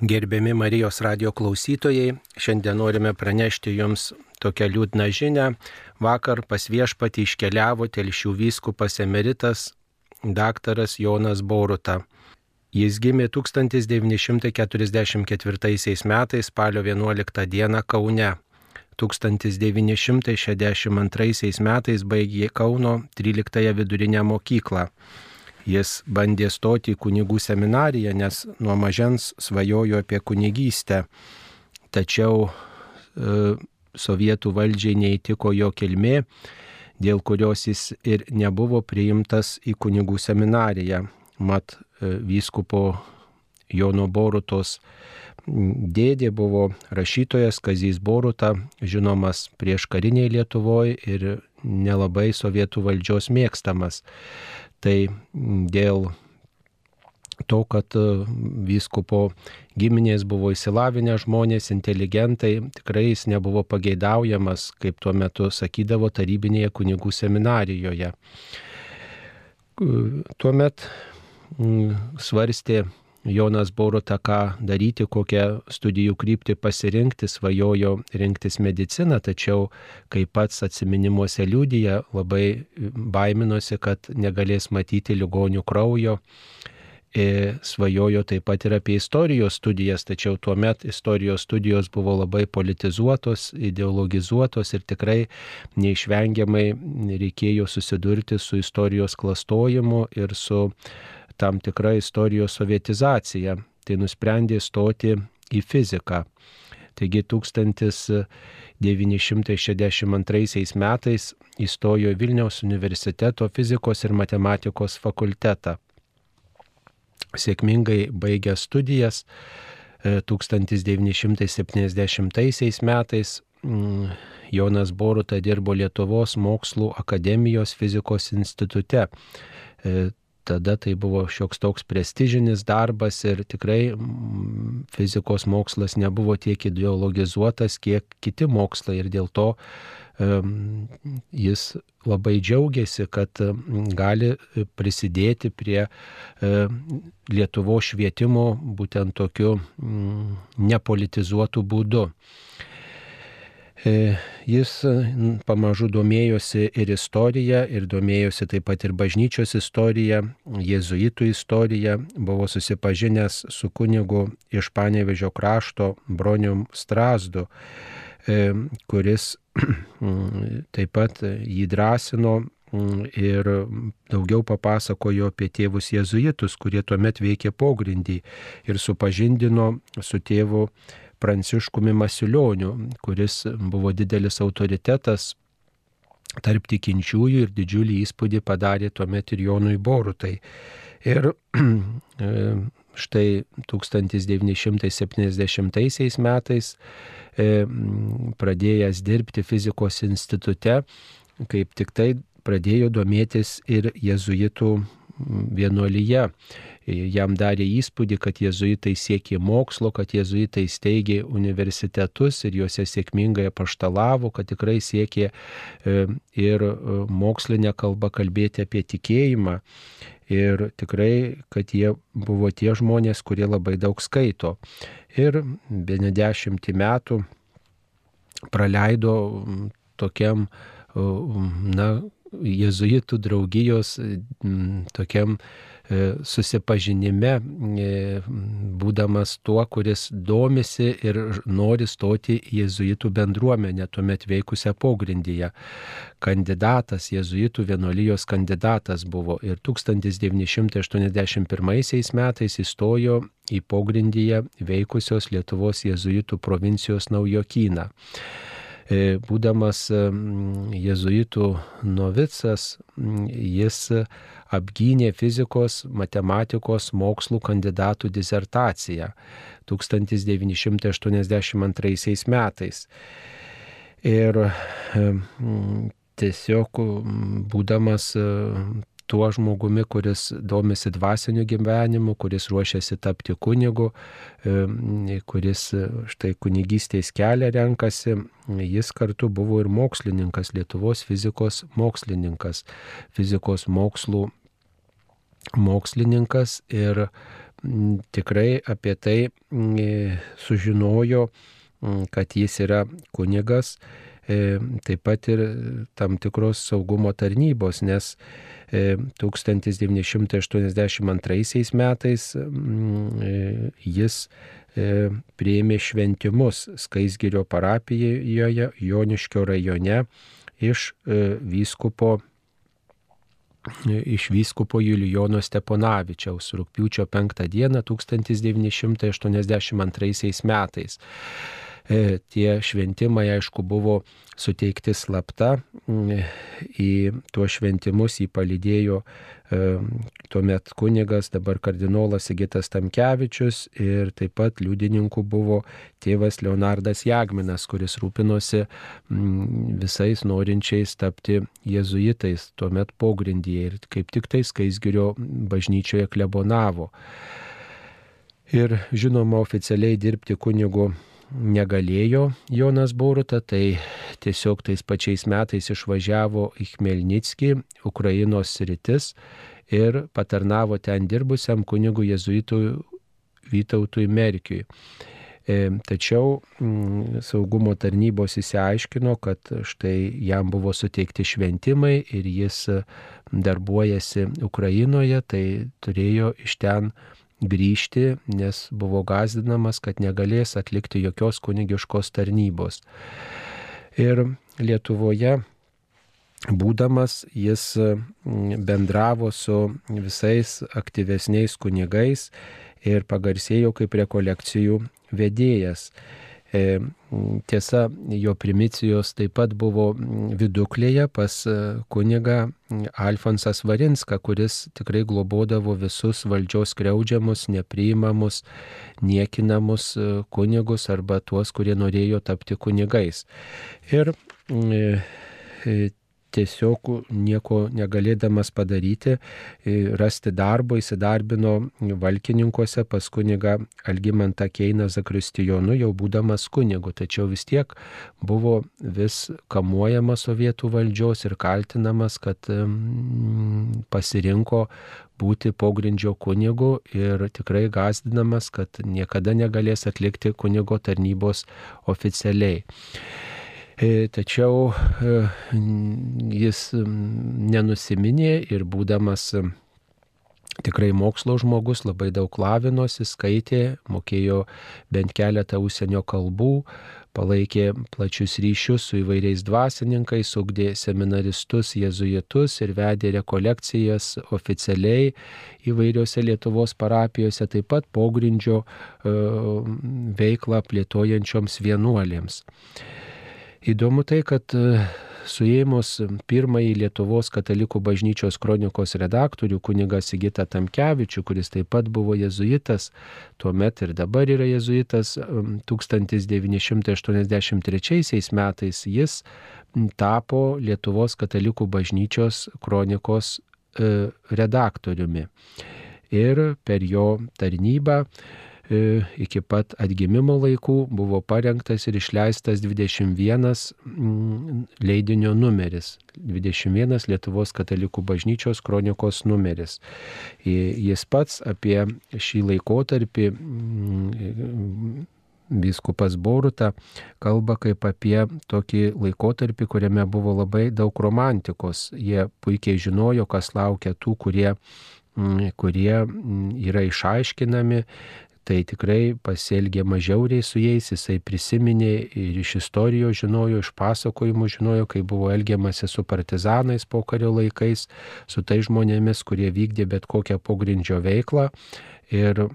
Gerbiami Marijos radio klausytojai, šiandien norime pranešti Jums tokią liūdną žinę. Vakar pas viešpatį iškeliavo telšių vyskupas emeritas daktaras Jonas Boruta. Jis gimė 1944 metais spalio 11 dieną Kaune. 1962 metais baigė Kauno 13 vidurinę mokyklą. Jis bandė stoti į kunigų seminariją, nes nuo mažens svajojo apie kunigystę. Tačiau e, sovietų valdžiai neįtiko jo kilmė, dėl kurios jis ir nebuvo priimtas į kunigų seminariją. Mat e, vyskupo Jono Borutos dėdė buvo rašytojas Kazys Boruta, žinomas prieš kariniai Lietuvoje ir nelabai sovietų valdžios mėgstamas tai dėl to, kad e, vyskupo giminės buvo įsilavinę žmonės, inteligentai, tikrai jis nebuvo pageidaujamas, kaip tuo metu sakydavo tarybinėje kunigų seminarijoje. Tuomet svarstė Jonas Boruta, ką daryti, kokią studijų kryptį pasirinkti, svajojo rinktis mediciną, tačiau, kaip pats atminimuose liūdija, labai baiminosi, kad negalės matyti ligonių kraujo. Ir svajojo taip pat ir apie istorijos studijas, tačiau tuo metu istorijos studijos buvo labai politizuotos, ideologizuotos ir tikrai neišvengiamai reikėjo susidurti su istorijos klastojimu ir su tam tikra istorijos sovietizacija, tai nusprendė stoti į fiziką. Taigi 1962 metais įstojo Vilniaus universiteto fizikos ir matematikos fakultetą. Sėkmingai baigė studijas 1970 e, metais mm, Jonas Boruta dirbo Lietuvos mokslų akademijos fizikos institute e, tada tai buvo šioks toks prestižinis darbas ir tikrai mm, fizikos mokslas nebuvo tiek ideologizuotas, kiek kiti mokslai ir dėl to um, jis labai džiaugiasi, kad gali prisidėti prie um, Lietuvo švietimo būtent tokiu um, nepolitizuotu būdu. E, jis pamažu domėjosi ir istorija, ir domėjosi taip pat ir bažnyčios istorija, jėzuitų istorija, buvo susipažinęs su kunigu iš Panevežio krašto Bronium Strasdu, e, kuris taip pat jį drąsino ir daugiau papasakojo apie tėvus jėzuitus, kurie tuomet veikė pogrindį ir supažindino su tėvu Pranciškumi Masiulioniu, kuris buvo didelis autoritetas tarp tikinčiųjų ir didžiulį įspūdį padarė tuomet ir Jonui Borutai. Ir e, štai 1970 metais e, pradėjęs dirbti fizikos institute, kaip tik tai pradėjo domėtis ir jezuitų vienuolyje jam darė įspūdį, kad jėzuitai siekė mokslo, kad jėzuitai steigė universitetus ir juose sėkmingai paštalavo, kad tikrai siekė e, ir e, mokslinę kalbą kalbėti apie tikėjimą. Ir tikrai, kad jie buvo tie žmonės, kurie labai daug skaito. Ir be ne dešimtį metų praleido tokiam, na, jezuitų draugijos tokiam E, susipažinime, e, būdamas tuo, kuris domisi ir nori stoti į jezuitų bendruomenę, tuomet veikusią pogrindyje. Kandidatas, jezuitų vienuolijos kandidatas buvo ir 1981 metais įstojo į pogrindyje veikusios Lietuvos jezuitų provincijos naujokyną būdamas jezuitų novicas, jis apgynė fizikos, matematikos mokslų kandidatų disertaciją 1982 metais. Ir tiesiog būdamas tuo žmogumi, kuris domisi dvasiniu gyvenimu, kuris ruošiasi tapti kunigu, kuris štai kunigystės kelią renkasi. Jis kartu buvo ir mokslininkas, Lietuvos fizikos mokslininkas, fizikos mokslų mokslininkas ir tikrai apie tai sužinojo, kad jis yra kunigas, taip pat ir tam tikros saugumo tarnybos, nes 1982 metais jis priėmė šventimus Skaisgirio parapijoje Joniškio rajone iš vyskupo iš vyskupo Julijono Steponavičiaus rūpiučio 5 dieną 1982 metais. E, tie šventimai, aišku, buvo suteikti slapta. Į tuos šventimus jį palydėjo e, tuomet kunigas, dabar kardinolas Sigitas Tamkevičius ir taip pat liudininkų buvo tėvas Leonardas Jagminas, kuris rūpinosi visais norinčiais tapti jėzuitais tuomet pogrindyje ir kaip tik tai Skaisgirio bažnyčioje klebonavo. Ir žinoma, oficialiai dirbti kunigu negalėjo Jonas Boruta, tai tiesiog tais pačiais metais išvažiavo į Khmelnitskį, Ukrainos rytis ir patarnavo ten dirbusiam kunigui jezuitui Vytautui Merkiui. E, tačiau mm, saugumo tarnybos įsiaiškino, kad štai jam buvo suteikti šventimai ir jis darbuojasi Ukrainoje, tai turėjo iš ten grįžti, nes buvo gazdinamas, kad negalės atlikti jokios kunigiškos tarnybos. Ir Lietuvoje būdamas jis mm, bendravo su visais aktyvesniais kunigais ir pagarsėjo kaip rekolekcijų vedėjas. E, tiesa, jo primicijos taip pat buvo viduklėje pas e, kuniga Alfonsas Varinską, kuris tikrai globodavo visus valdžios kreudžiamus, nepriimamus, niekinamus e, kunigus arba tuos, kurie norėjo tapti kunigais. Ir tiesiog nieko negalėdamas padaryti, rasti darbo, įsidarbino valkininkuose pas kuniga Algimantą Keiną Zakristijonu, jau būdamas kunigu, tačiau vis tiek buvo vis kamuojamas sovietų valdžios ir kaltinamas, kad pasirinko būti pogrindžio kunigu ir tikrai gazdinamas, kad niekada negalės atlikti kunigo tarnybos oficialiai. E, tačiau e, jis nenusiminė ir būdamas tikrai mokslo žmogus, labai daug lavinosi, skaitė, mokėjo bent keletą užsienio kalbų, palaikė plačius ryšius su įvairiais dvasininkais, ugdė seminaristus, jezuitus ir vedė rekolekcijas oficialiai įvairiose Lietuvos parapijose, taip pat pogrindžio e, veiklą plėtojančioms vienuolėms. Įdomu tai, kad e, suėmus pirmąjį Lietuvos katalikų bažnyčios kronikos redaktorių kunigą Sigitą Tamkevičių, kuris taip pat buvo jezuitas, tuo metu ir dabar yra jezuitas, 1983 metais jis tapo Lietuvos katalikų bažnyčios kronikos e, redaktoriumi. Ir per jo tarnybą iki pat atgimimo laikų buvo parengtas ir išleistas 21 mm, leidinio numeris. 21 Lietuvos katalikų bažnyčios kronikos numeris. Jis pats apie šį laikotarpį mm, Biskupas Boruta kalba kaip apie tokį laikotarpį, kuriame buvo labai daug romantikos. Jie puikiai žinojo, kas laukia tų, kurie mm, kurie yra išaiškinami, tai tikrai pasielgė mažiauriai su jais, jisai prisiminė ir iš istorijos žinojo, iš pasakojimų žinojo, kai buvo elgiamasi su partizanais po kario laikais, su tai žmonėmis, kurie vykdė bet kokią pogrindžio veiklą. Ir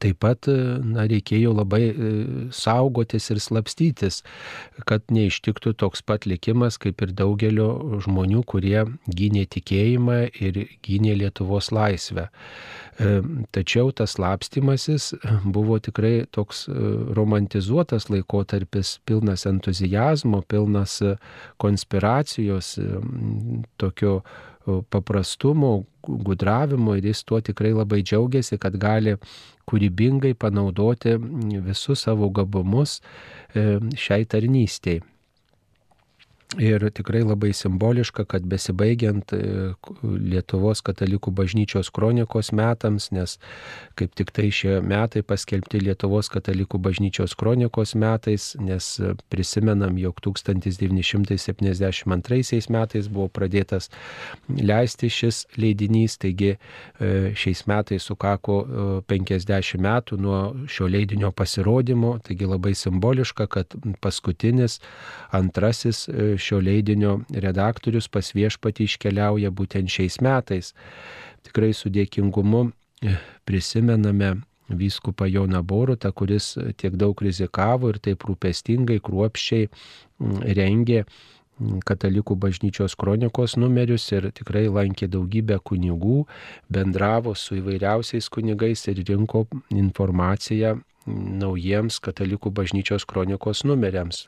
Taip pat na, reikėjo labai e, saugotis ir slapstytis, kad neištiktų toks pat likimas kaip ir daugelio žmonių, kurie gynė tikėjimą ir gynė Lietuvos laisvę. E, tačiau tas slapstimasis buvo tikrai toks e, romantizuotas laikotarpis, pilnas entuzijazmo, pilnas konspiracijos, tokio paprastumo, gudravimo ir jis tuo tikrai labai džiaugiasi, kad gali kūrybingai panaudoti visus savo gabumus e, šiai tarnystėjai. Ir tikrai labai simboliška, kad besibaigiant e, Lietuvos katalikų bažnyčios kronikos metams, nes kaip tik tai šie metai paskelbti Lietuvos katalikų bažnyčios kronikos metais, nes prisimenam, jog 1972 metais buvo pradėtas leisti šis leidinys, taigi e, šiais metais sukako 50 e, metų nuo šio leidinio pasirodymo, taigi labai simboliška, kad paskutinis antrasis šio leidinio redaktorius pas viešpatį iškeliauja būtent šiais metais. Tikrai su dėkingumu e, prisimename vyskupą Joną Borutą, kuris tiek daug rizikavo ir taip rūpestingai, kruopščiai rengė katalikų bažnyčios kronikos numerius ir tikrai lankė daugybę kunigų, bendravo su įvairiausiais kunigais ir rinko informaciją naujiems katalikų bažnyčios kronikos numeriams.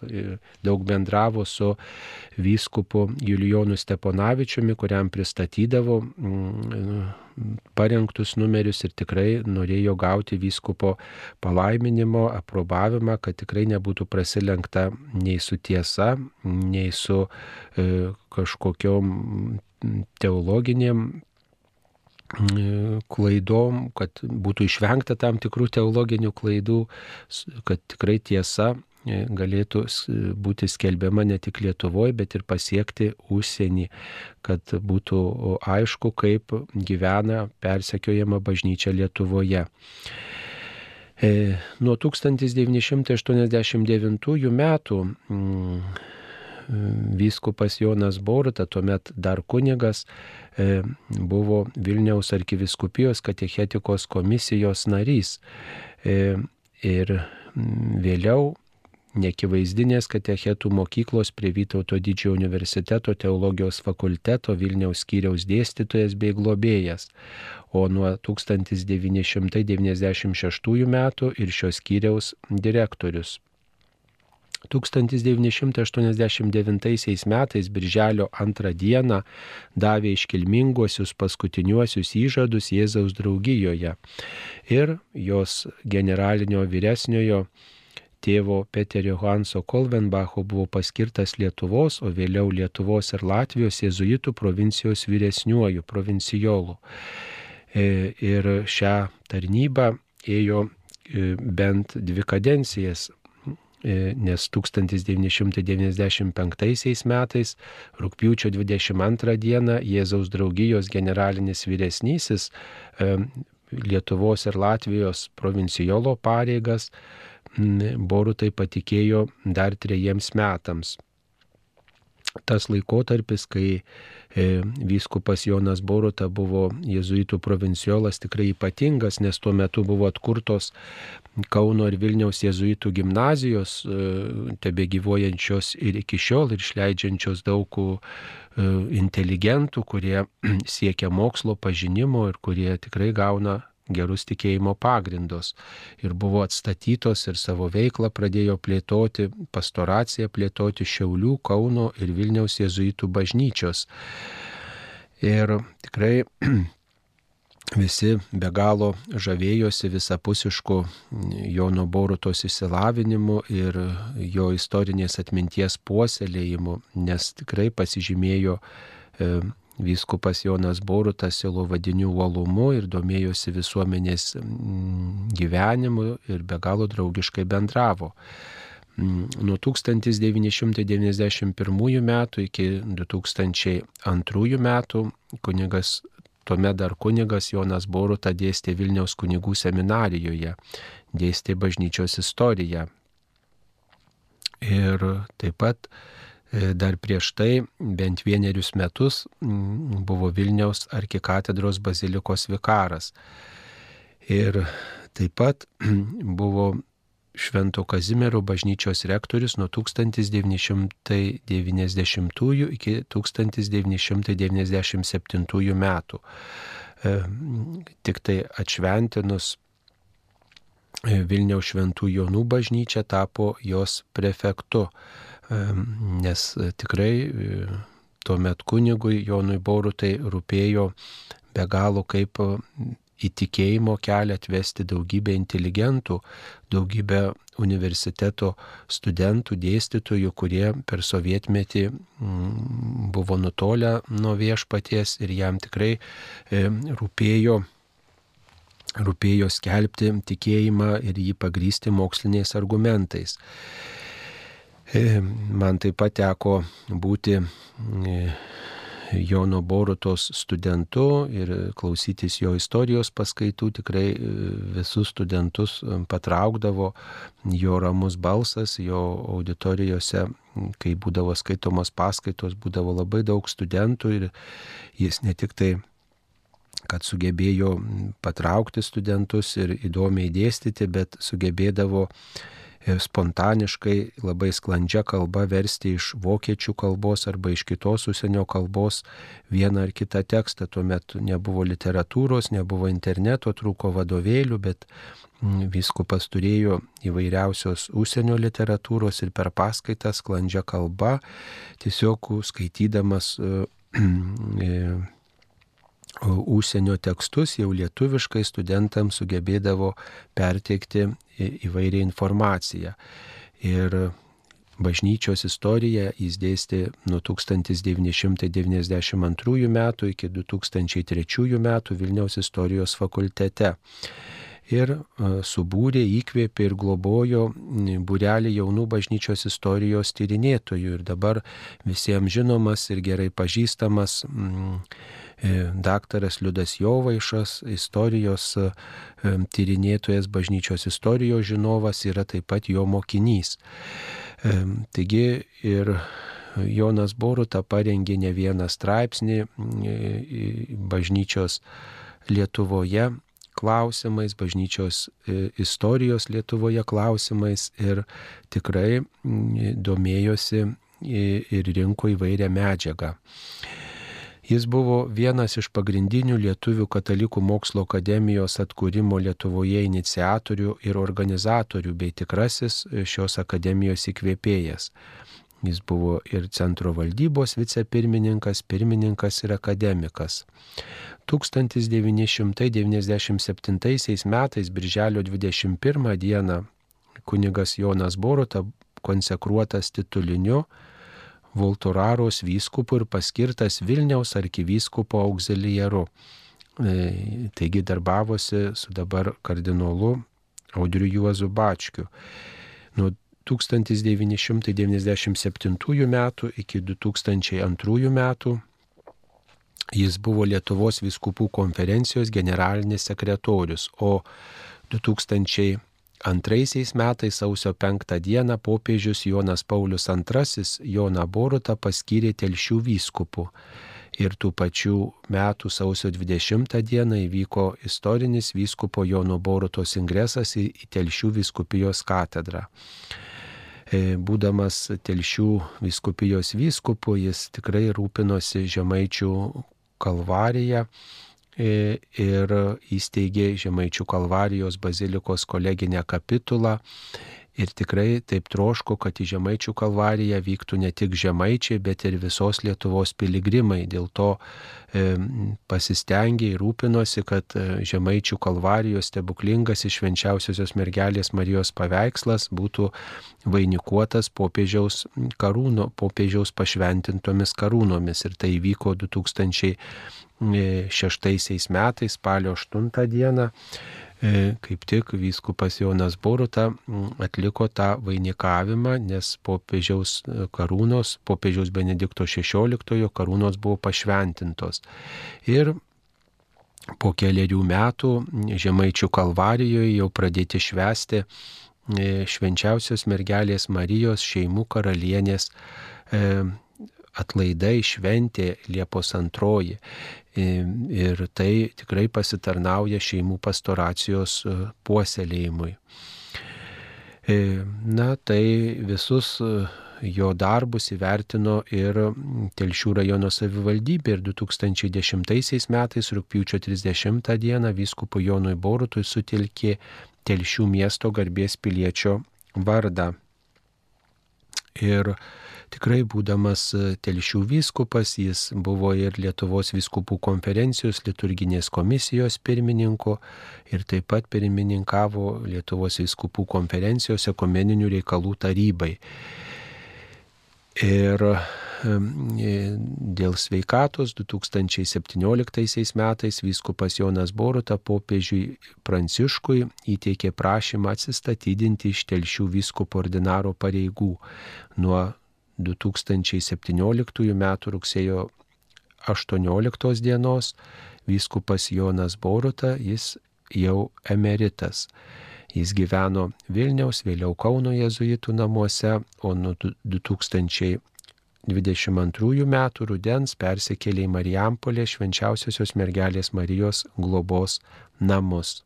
Daug bendravo su vyskupu Julijonu Steponavičiumi, kuriam pristatydavo mm, parengtus numerius ir tikrai norėjo gauti vyskupo palaiminimo, aprobavimą, kad tikrai nebūtų prasilenkta nei su tiesa, nei su e, kažkokiom teologinėm klaidom, kad būtų išvengta tam tikrų teologinių klaidų, kad tikrai tiesa e, galėtų būti skelbiama ne tik Lietuvoje, bet ir pasiekti užsienį, kad būtų aišku, kaip gyvena persekiojama bažnyčia Lietuvoje. E, nuo 1989 metų vyskupas Jonas Boruta, tuomet dar kunigas, e, buvo Vilniaus arkiviskupijos katechetikos komisijos narys. E, ir vėliau nekivaizdinės katechetų mokyklos prie Vytauto didžiojo universiteto teologijos fakulteto Vilniaus skyriaus dėstytojas bei globėjas, o nuo 1996 metų ir šios skyriaus direktorius. 1989 metais birželio antrą dieną davė iškilminguosius paskutiniuosius įžadus Jėzaus draugijoje ir jos generalinio vyresniojo tėvo Peterio Hanso Kolvenbacho buvo paskirtas Lietuvos, o vėliau Lietuvos ir Latvijos jėzuitų provincijos vyresniuoju provincijolu. E, ir šią tarnybą ėjo e, bent dvi kadencijas nes 1995 metais rūpiučio 22 dieną Jėzaus draugijos generalinis vyresnysis e, Lietuvos ir Latvijos provincijolo pareigas Borutai patikėjo dar trejiems metams tas laikotarpis, kai e, vyskupas Jonas Boruta buvo jėzuitų provinciolas tikrai ypatingas, nes tuo metu buvo atkurtos Kauno ir Vilniaus jėzuitų gimnazijos, e, tebe gyvuojančios ir iki šiol ir išleidžiančios daug e, inteligentų, kurie siekia mokslo pažinimo ir kurie tikrai gauna gerus tikėjimo pagrindus. Ir buvo atstatytos ir savo veiklą pradėjo plėtoti, pastoraciją plėtoti Šiaulių, Kauno ir Vilniaus jėzuitų bažnyčios. Ir tikrai visi be galo žavėjosi visapusišku Jono Borutos įsilavinimu ir jo istorinės atminties puoselėjimu, nes tikrai pasižymėjo e, Vyskupas Jonas Borutas silo vadinių uolumu ir domėjosi visuomenės gyvenimu ir be galo draugiškai bendravo. Nuo 1991 metų iki 2002 metų kunigas, tuomet dar kunigas Jonas Boruta dėstė Vilniaus kunigų seminarijoje, dėstė bažnyčios istoriją. Ir taip pat dar prieš tai bent vienerius metus buvo Vilniaus arkikatedros bazilikos vikaras. Ir taip pat buvo Švento Kazimiero bažnyčios rektorius nuo 1990 iki 1997 metų. E, tik tai atšventinus e, Vilniaus Šventų Jonų bažnyčia tapo jos prefektu nes e, tikrai e, tuomet kunigui Jonui Borutai rūpėjo be galo, kaip į tikėjimo kelią atvesti daugybę inteligentų, daugybę universiteto studentų, dėstytojų, kurie per sovietmetį mm, buvo nutolę nuo viešpaties ir jam tikrai e, rūpėjo rūpėjo skelbti tikėjimą ir jį pagrysti moksliniais argumentais. E, man taip pat teko būti e, Jono Borutos studentu ir klausytis jo istorijos paskaitų. Tikrai e, visus studentus patraukdavo jo ramus balsas, jo auditorijose, kai būdavo skaitomos paskaitos, būdavo labai daug studentų ir jis ne tik tai kad sugebėjo patraukti studentus ir įdomiai dėstyti, bet sugebėdavo e, spontaniškai labai sklandžia kalba versti iš vokiečių kalbos arba iš kitos užsienio kalbos vieną ar kitą tekstą. Tuomet nebuvo literatūros, nebuvo interneto, trūko vadovėlių, bet Vyskupas turėjo įvairiausios užsienio literatūros ir per paskaitas sklandžia kalba, tiesiog skaitydamas e, e, užsienio tekstus jau lietuviškai studentams sugebėdavo perteikti įvairią informaciją. Ir bažnyčios istoriją jis dėstė nuo 1992 metų iki 2003 metų Vilniaus istorijos fakultete. Ir subūrė, įkvėpė ir globojo būrelį jaunų bažnyčios istorijos tyrinėtojų. Ir dabar visiems žinomas ir gerai pažįstamas mm, E, daktaras Liudas Jovaišas, istorijos e, tyrinėtojas, bažnyčios istorijos žinovas, yra taip pat jo mokinys. E, taigi ir Jonas Boruta parengė ne vieną straipsnį bažnyčios Lietuvoje klausimais, bažnyčios istorijos Lietuvoje klausimais ir tikrai domėjosi ir rinko įvairią medžiagą. Jis buvo vienas iš pagrindinių Lietuvių katalikų mokslo akademijos atkūrimo Lietuvoje iniciatorių ir organizatorių bei tikrasis šios akademijos įkvėpėjas. Jis buvo ir centro valdybos vicepirmininkas, pirmininkas ir akademikas. 1997 metais, birželio 21 dieną, kunigas Jonas Boruta konsekruotas tituliniu Volturaros vyskupu ir paskirtas Vilniaus arkivyskupo auxiliaru. E, taigi darbavosi su dabar kardinolu Audriu Juozu Bačkiu. Nuo 1997 metų iki 2002 metų jis buvo Lietuvos viskupų konferencijos generalinis sekretorius, o 2000 Antraisiais metais sausio penktą dieną popiežius Jonas Paulius II Joną Borutą paskyrė telšių vyskupu. Ir tų pačių metų sausio 20 dieną įvyko istorinis vyskupo Jono Borutos ingresas į Telšių viskupijos katedrą. E, būdamas Telšių viskupijos vyskupu, jis tikrai rūpinosi žemaičių kalvariją ir įsteigė Žemaičių kalvarijos bazilikos koleginę kapitulą. Ir tikrai taip troško, kad į Žemaičių kalvariją vyktų ne tik Žemaičiai, bet ir visos Lietuvos piligrimai. Dėl to e, pasistengė ir rūpinosi, kad e, Žemaičių kalvarijos stebuklingas išvenčiausiosios mergelės Marijos paveikslas būtų vainikuotas popiežiaus karūno, popiežiaus pašventintomis karūnomis. Ir tai įvyko 2000. 2006 metais, spalio 8 dieną, e, kaip tik vyskupas Jonas Boruta atliko tą vainikavimą, nes popiežiaus e, karūnos, popiežiaus Benedikto XVI karūnos buvo pašventintos. Ir po keliarių metų Žemaičių kalvarijoje jau pradėti švesti e, švenčiausios mergelės Marijos šeimų karalienės atlaidai šventė Liepos antroji. Ir tai tikrai pasitarnauja šeimų pastoracijos e, puoselėjimui. Na, tai visus e, jo darbus įvertino ir Telšių rajono savivaldybė ir 2010 metais rūpiučio 30 dieną vyskupo Jonui Borutui sutilkė Telšių miesto garbės piliečio vardą. Ir tikrai būdamas telšių vyskupas, jis buvo ir Lietuvos vyskupų konferencijos liturginės komisijos pirmininku ir taip pat pirmininkavo Lietuvos vyskupų konferencijos ekumeninių reikalų tarybai. Ir dėl sveikatos 2017 metais vyskupas Jonas Boruta popiežiui Pranciškui įteikė prašymą atsistatydinti iš telšių vyskupo ordinaro pareigų. Nuo 2017 m. rugsėjo 18 dienos vyskupas Jonas Boruta, jis jau emeritas. Jis gyveno Vilniaus, vėliau Kauno jezuitų namuose, o nuo 2000 22 metų rudens persikėlė į Marijampolę švenčiausiosios mergelės Marijos globos namus.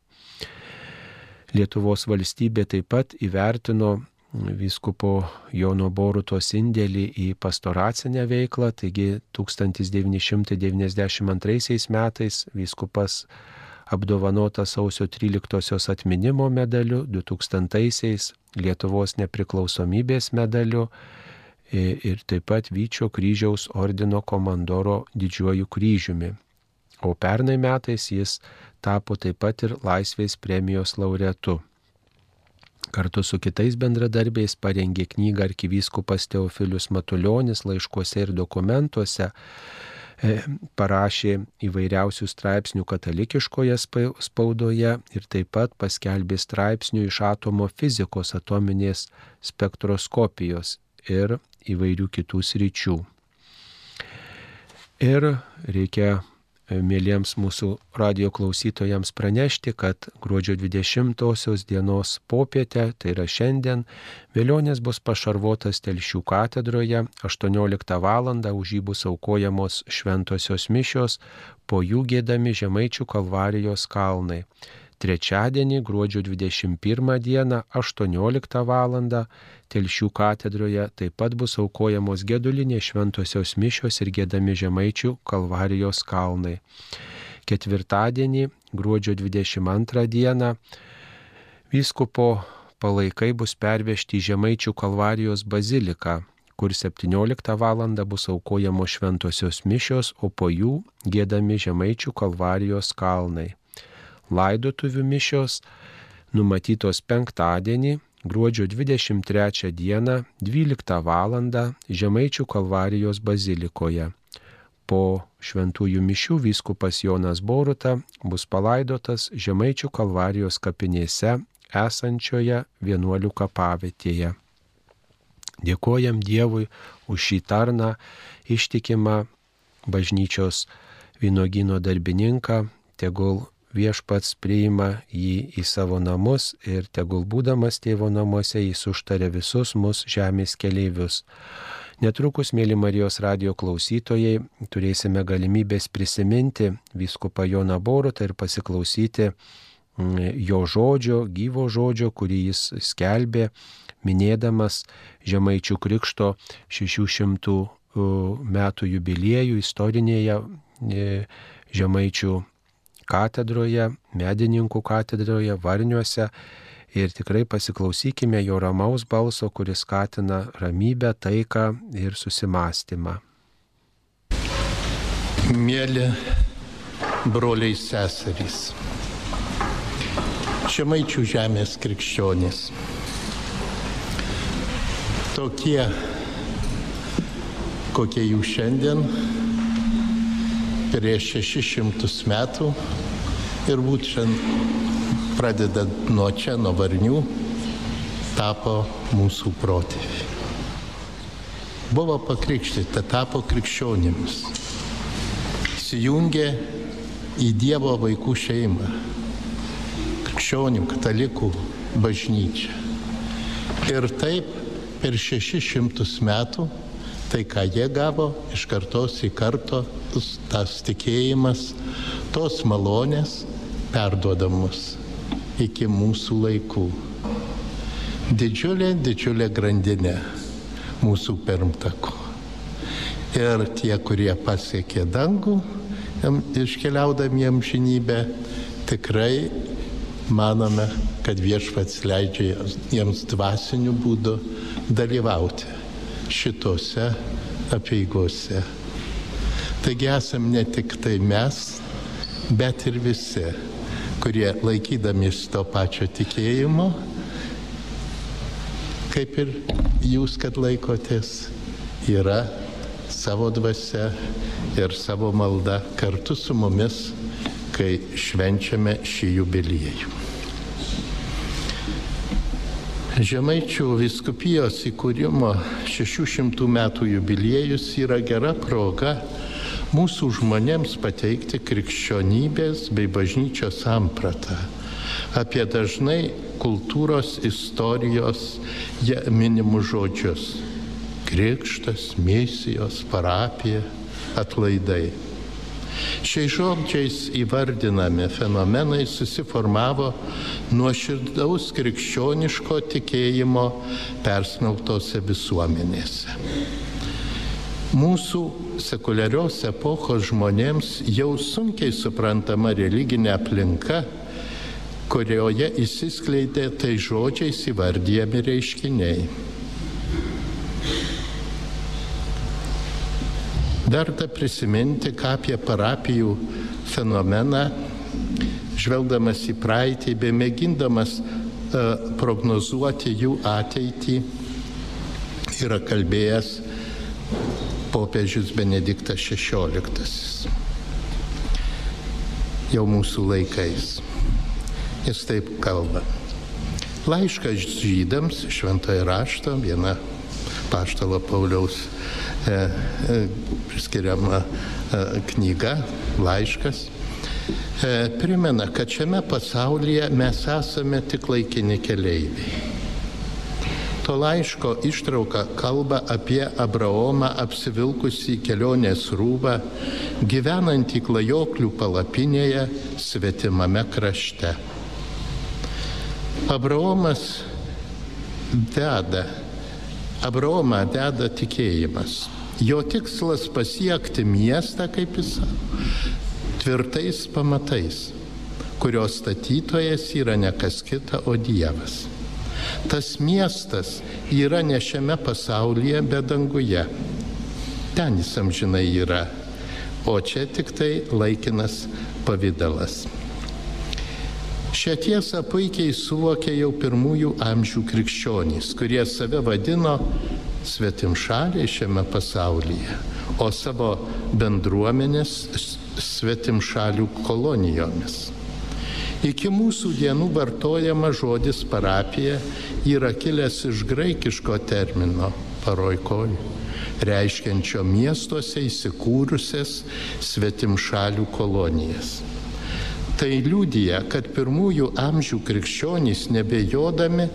Lietuvos valstybė taip pat įvertino vyskupo Jono Borutos indėlį į pastoracinę veiklą, taigi 1992 metais vyskupas apdovanotas sausio 13-osios atminimo medaliu, 2000-aisiais Lietuvos nepriklausomybės medaliu ir taip pat Vyčio kryžiaus ordino komandoro didžiuoju kryžiumi. O pernai metais jis tapo taip pat ir Laisvės premijos laureatu. Kartu su kitais bendradarbiais parengė knygą arkivyskupas Teofilius Matuljonis laiškuose ir dokumentuose, e, parašė įvairiausių straipsnių katalikiškoje spaudoje ir taip pat paskelbė straipsnių iš atomo fizikos atominės spektroskopijos ir įvairių kitų sričių. Ir reikia mėlyms mūsų radio klausytojams pranešti, kad gruodžio 20 dienos popietę, tai yra šiandien, vėlionės bus pašarvotas Telšių katedroje, 18 val. už jį bus aukojamos šventosios mišios, po jų gėdami Žemaičių kalvarijos kalnai. Trečiadienį, gruodžio 21 dieną, 18 val. Telšių katedroje taip pat bus aukojamos gedulinės šventosios mišios ir gėdami žemaičių kalvarijos kalnai. Ketvirtadienį, gruodžio 22 dieną, vyskupo palaikai bus pervežti į žemaičių kalvarijos baziliką kur 17 val. bus aukojamos šventosios mišios, o po jų gėdami žemaičių kalvarijos kalnai. Laidotuvių mišios numatytos penktadienį, gruodžio 23 dieną 12 val. Žemaičių kalvarijos bazilikoje. Po šventųjų mišių vyskupas Jonas Boruta bus palaidotas Žemaičių kalvarijos kapinėse esančioje vienuolių kapavietėje. Dėkojam Dievui už šį tarną ištikimą bažnyčios vynogino darbininką, tegul viešpats priima jį į savo namus ir tegul būdamas tėvo namuose jis užtarė visus mus žemės keleivius. Netrukus, mėly Marijos radio klausytojai, turėsime galimybės prisiminti viskupą Joną Borutą ir pasiklausyti mm, jo žodžio, gyvo žodžio, kurį jis skelbė, minėdamas Žemaičių krikšto 600 metų jubiliejų istorinėje e, Žemaičių katedroje, medininkų katedroje, Varniuose ir tikrai pasiklausykime jo ramaus balso, kuris skatina ramybę, taiką ir susimastymą. Mėly broliai seserys, Žemaičių žemės krikščionys, tokie, kokie jūs šiandien prieš 600 metų ir būtent pradedant nuo čia, nuo varnių, tapo mūsų protėviai. Buvo pakrikštyti, tapo krikščionimis. Įsijungė į Dievo vaikų šeimą, krikščionių, katalikų bažnyčią. Ir taip per 600 metų tai, ką jie gavo iš kartos į karto, tas tikėjimas, tos malonės perduodamos iki mūsų laikų. Didžiulė, didžiulė grandinė mūsų pirmtakų. Ir tie, kurie pasiekė dangų, iškeliaudami jam žinybę, tikrai manome, kad viešpats leidžia jiems dvasiniu būdu dalyvauti šitose apieigose. Taigi esam ne tik tai mes, bet ir visi, kurie laikydamis to pačio tikėjimo, kaip ir jūs, kad laikotės, yra savo dvasia ir savo malda kartu su mumis, kai švenčiame šį jubiliejų. Žemaičių viskupijos įkūrimo 600 metų jubiliejus yra gera proga mūsų žmonėms pateikti krikščionybės bei bažnyčios sampratą apie dažnai kultūros istorijos minimus žodžius - krikštas, misijos, parapija, atlaidai. Šiais žodžiais įvardinami fenomenai susiformavo nuo širdaus krikščioniško tikėjimo persmeltose visuomenėse. Mūsų sekuliarios epochos žmonėms jau sunkiai suprantama religinė aplinka, kurioje įsiskleidė tai žodžiais įvardyjami reiškiniai. Verta prisiminti, ką apie parapijų fenomeną, žvelgdamas į praeitį bei mėgindamas uh, prognozuoti jų ateitį, yra kalbėjęs popiežius Benediktas XVI. Jau mūsų laikais. Jis taip kalba. Laiškas žydams, šventoje rašto, viena paštalo Pauliaus e, e, priskiriama e, knyga, laiškas, primena, kad šiame pasaulyje mes esame tik laikini keleiviai. To laiško ištrauka kalba apie Abraomą apsivilkusį kelionės rūbą, gyvenantį klajoklių palapinėje svetimame krašte. Abraomas deda, Abraomą deda tikėjimas. Jo tikslas pasiekti miestą, kaip jis tvirtais pamatais, kurios statytojas yra ne kas kita, o Dievas. Tas miestas yra ne šiame pasaulyje, bet danguje. Ten jis amžinai yra, o čia tik tai laikinas pavydalas. Šią tiesą puikiai suvokė jau pirmųjų amžių krikščionys, kurie save vadino svetimšaliai šiame pasaulyje, o savo bendruomenės svetimšalių kolonijomis. Iki mūsų dienų vartojama žodis parapija yra kilęs iš graikiško termino paroikoj, reiškiančio miestuose įsikūrusias svetimšalių kolonijas. Tai liūdija, kad pirmųjų amžių krikščionys nebejodami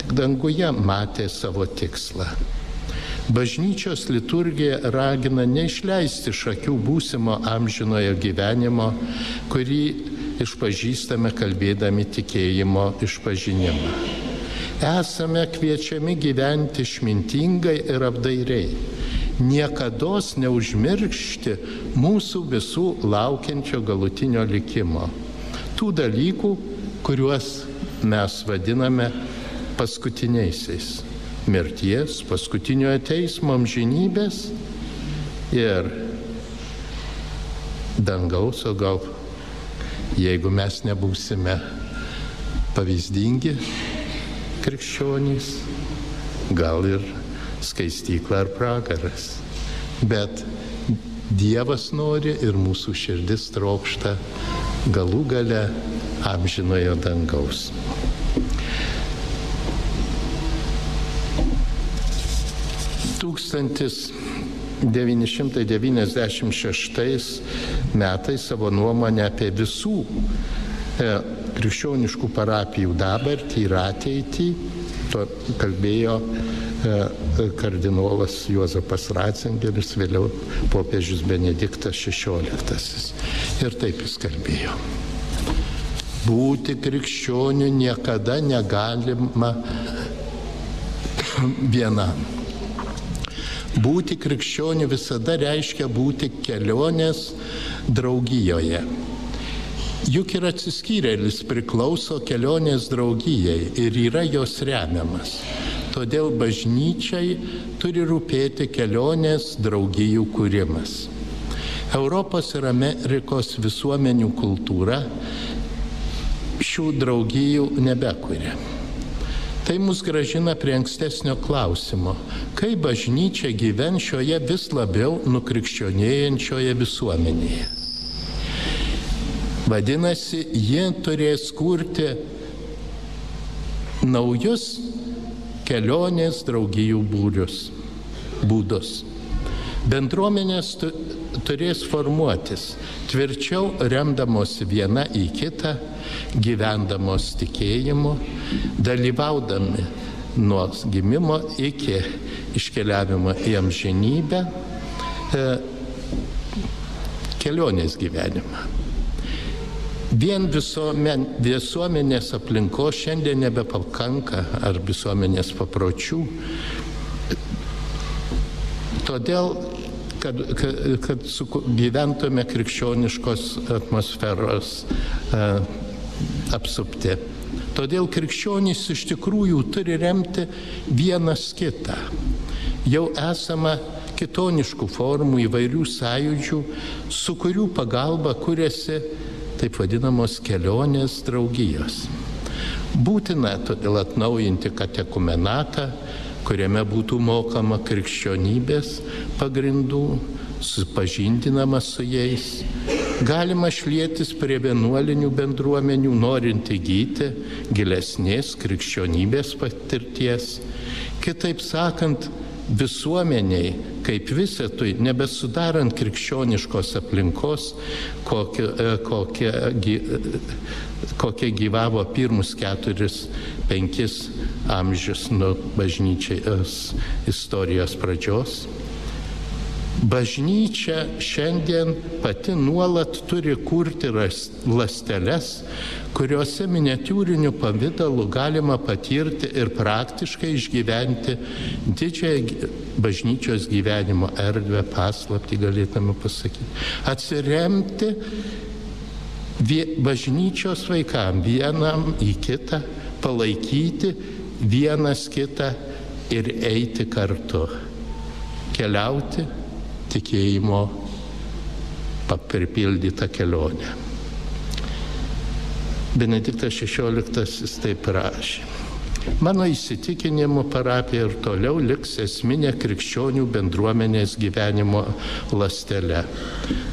tik danguje matė savo tikslą. Bažnyčios liturgija ragina neišleisti šakių būsimo amžinojo gyvenimo, kurį išpažįstame kalbėdami tikėjimo išpažinimą. Esame kviečiami gyventi išmintingai ir apdairiai, niekada neužmiršti mūsų visų laukiančio galutinio likimo tų dalykų, kuriuos mes vadiname paskutiniaisiais. Mirties, paskutiniojo teismo amžinybės ir dangaus, o gal jeigu mes nebūsime pavyzdingi krikščionys, gal ir skaistykla ar pragaras. Bet Dievas nori ir mūsų širdis trokšta galų gale amžinojo dangaus. Tūkstantis 996 metais savo nuomonę apie visų e, krikščioniškų parapijų dabartį ir ateitį kalbėjo e, kardinolas Juozapas Ratzingeris, vėliau popiežius Benediktas XVI. Ir taip jis kalbėjo. Būti krikščioniu niekada negalima vienam. Būti krikščioniu visada reiškia būti kelionės draugijoje. Juk ir atsiskyrėlis priklauso kelionės draugijai ir yra jos remiamas. Todėl bažnyčiai turi rūpėti kelionės draugijų kūrimas. Europos ir Amerikos visuomenių kultūra šių draugijų nebekuria. Tai mus gražina prie ankstesnio klausimo, kaip bažnyčia gyven šioje vis labiau nukrikščionėjančioje visuomenėje. Vadinasi, jie turės kurti naujus kelionės draugijų būrius, būdus. Bendruomenės turės formuotis tvirčiau remdamos viena į kitą, gyvendamos tikėjimu, dalyvaudami nuo gimimo iki iškeliavimo į amžinybę e, kelionės gyvenimą. Vien visuomen, visuomenės aplinkos šiandien nebepakanka ar visuomenės papročių. Todėl kad, kad, kad gyventume krikščioniškos atmosferos e, apsupti. Todėl krikščionys iš tikrųjų turi remti vienas kitą. Jau esama kitoniškų formų įvairių sąjūdžių, su kurių pagalba kuriasi taip vadinamos kelionės draugijos. Būtina todėl atnaujinti katekumenatą, kuriame būtų mokama krikščionybės pagrindų, supažindinama su jais. Galima šlėtis prie vienuolinių bendruomenių, norint įgyti gilesnės krikščionybės patirties. Kitaip sakant, visuomeniai kaip visatui, nebesudarant krikščioniškos aplinkos, kokia, e, kokia, kokia gyvavo pirmus keturis, penkis amžius nuo bažnyčios istorijos pradžios. Bažnyčia šiandien pati nuolat turi kurti lasteles, kuriuose miniatūriniu pavydalu galima patirti ir praktiškai išgyventi didžiąją bažnyčios gyvenimo erdvę, paslapti galėtume pasakyti. Atsiremti bažnyčios vaikam vienam į kitą, palaikyti vienas kitą ir eiti kartu. Keliauti tikėjimo pripildytą kelionę. Benediktas XVI taip rašė. Mano įsitikinimu parapija ir toliau liks esminė krikščionių bendruomenės gyvenimo lastele.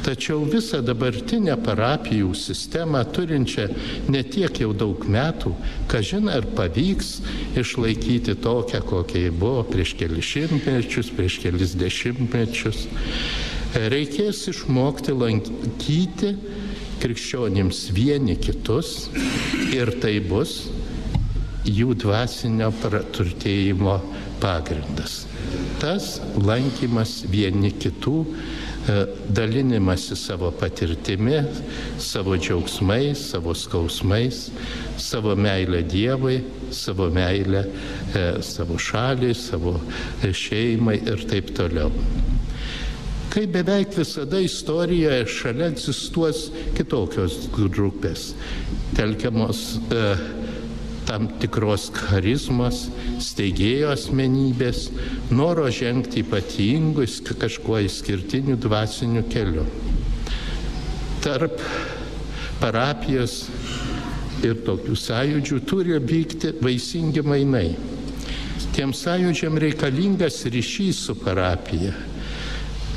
Tačiau visą dabartinę parapijų sistemą turinčią ne tiek jau daug metų, kažin ar pavyks išlaikyti tokią, kokia ji buvo prieš kelius šimtmečius, prieš kelius dešimtmečius. Reikės išmokti lankyti krikščionims vieni kitus ir tai bus jų dvasinio praturtėjimo pagrindas. Tas lankymas vieni kitų, e, dalinimasi savo patirtimi, savo džiaugsmais, savo skausmais, savo meilę Dievui, savo meilę e, savo šaliai, savo šeimai ir taip toliau. Kai beveik visada istorijoje šalia egzistuos kitokios grupės, telkiamos e, tam tikros charizmos, steigėjo asmenybės, noro žengti ypatingus, kažkuo išskirtiniu dvasiniu keliu. Tarp parapijos ir tokių sąjūdžių turi vykti vaisingi mainai. Tiem sąjūdžiam reikalingas ryšys su parapija,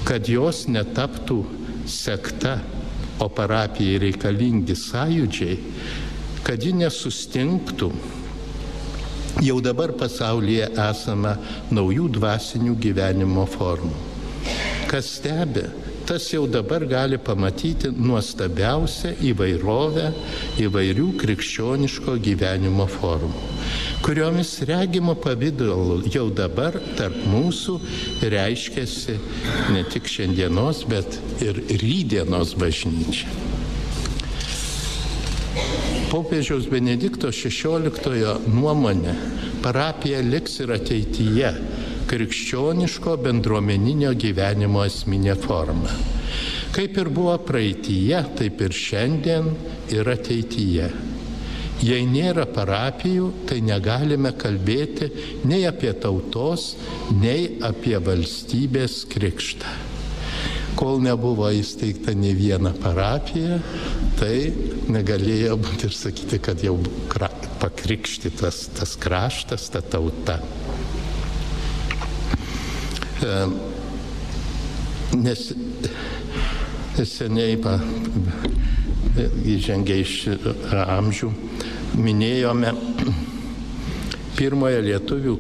kad jos netaptų sekta, o parapijai reikalingi sąjūdžiai, kad ji nesustingtų. Jau dabar pasaulyje esame naujų dvasinių gyvenimo formų. Kas stebi, tas jau dabar gali pamatyti nuostabiausią įvairovę įvairių krikščioniško gyvenimo formų, kuriomis regimo pavydalu jau dabar tarp mūsų reiškiasi ne tik šiandienos, bet ir rydienos bažnyčia popiežiaus Benedikto XVI nuomonė parapija liks ir ateityje krikščioniško bendruomeninio gyvenimo esminė forma. Kaip ir buvo praeitįje, taip ir šiandien ir ateityje. Jei nėra parapijų, tai negalime kalbėti nei apie tautos, nei apie valstybės krikštą. Kol nebuvo įsteigta ne viena parapija, tai negalėjo būti ir sakyti, kad jau pakrikštytas tas kraštas, ta tauta. Nes seniai pa, įžengė iš amžių, minėjome pirmoje lietuvių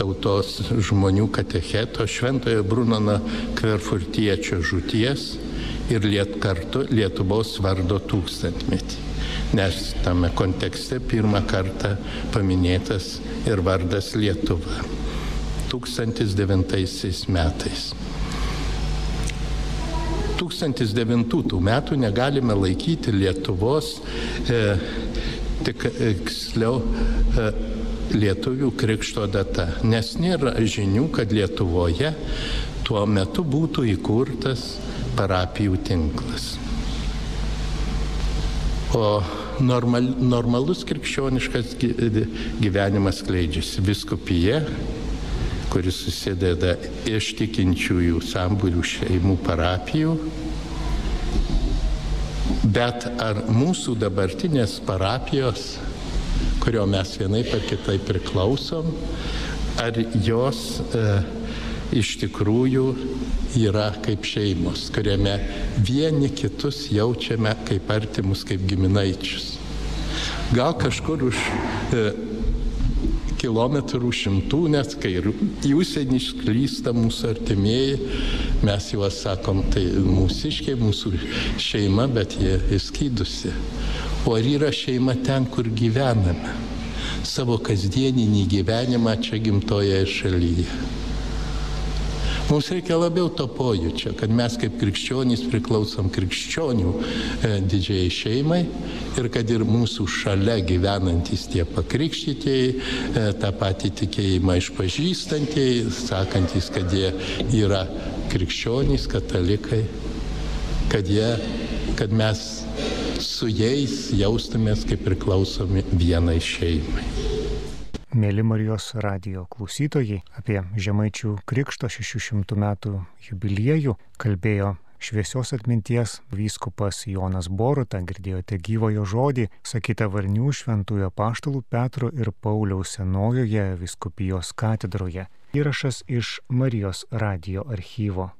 tautos žmonių katecheto Šventojo Brunono Kverfurtiečio žūties ir liet kartu Lietuvos vardo tūkstantmetį. Nes tame kontekste pirmą kartą paminėtas ir vardas Lietuva. 1009 metais. 1009 metų negalime laikyti Lietuvos e, tiksliau e, lietuvių krikšto data, nes nėra žinių, kad Lietuvoje tuo metu būtų įkurtas parapijų tinklas. O normal, normalus krikščioniškas gyvenimas kleidžiasi viskupyje, kuris susideda iš tikinčiųjų sambūrių šeimų parapijų Bet ar mūsų dabartinės parapijos, kurio mes vienai per kitai priklausom, ar jos e, iš tikrųjų yra kaip šeimos, kuriame vieni kitus jaučiame kaip artimus, kaip giminaičius. Gal kažkur už e, kilometrų šimtų, nes kai į užsienį išklysta mūsų artimieji, mes juos sakom, tai mūsiškiai, mūsų šeima, bet jie įskydusi. O ar yra šeima ten, kur gyvename? Savo kasdieninį gyvenimą čia gimtoje šalyje. Mums reikia labiau to pojūčio, kad mes kaip krikščionys priklausom krikščionių e, didžiai šeimai ir kad ir mūsų šalia gyvenantys tie pakrikštytieji, e, tą patį tikėjimą išpažįstantieji, sakantys, kad jie yra krikščionys, katalikai, kad, jie, kad mes su jais jaustumės kaip priklausomi vienai šeimai. Mėly Marijos radio klausytojai, apie Žemaičių Krikšto 600 metų jubiliejų kalbėjo šviesios atminties vyskupas Jonas Boruta, girdėjote gyvojo žodį, sakytą Varnių šventųjų paštalų Petro ir Pauliaus senojoje viskupijos katedroje. Įrašas iš Marijos radio archyvo.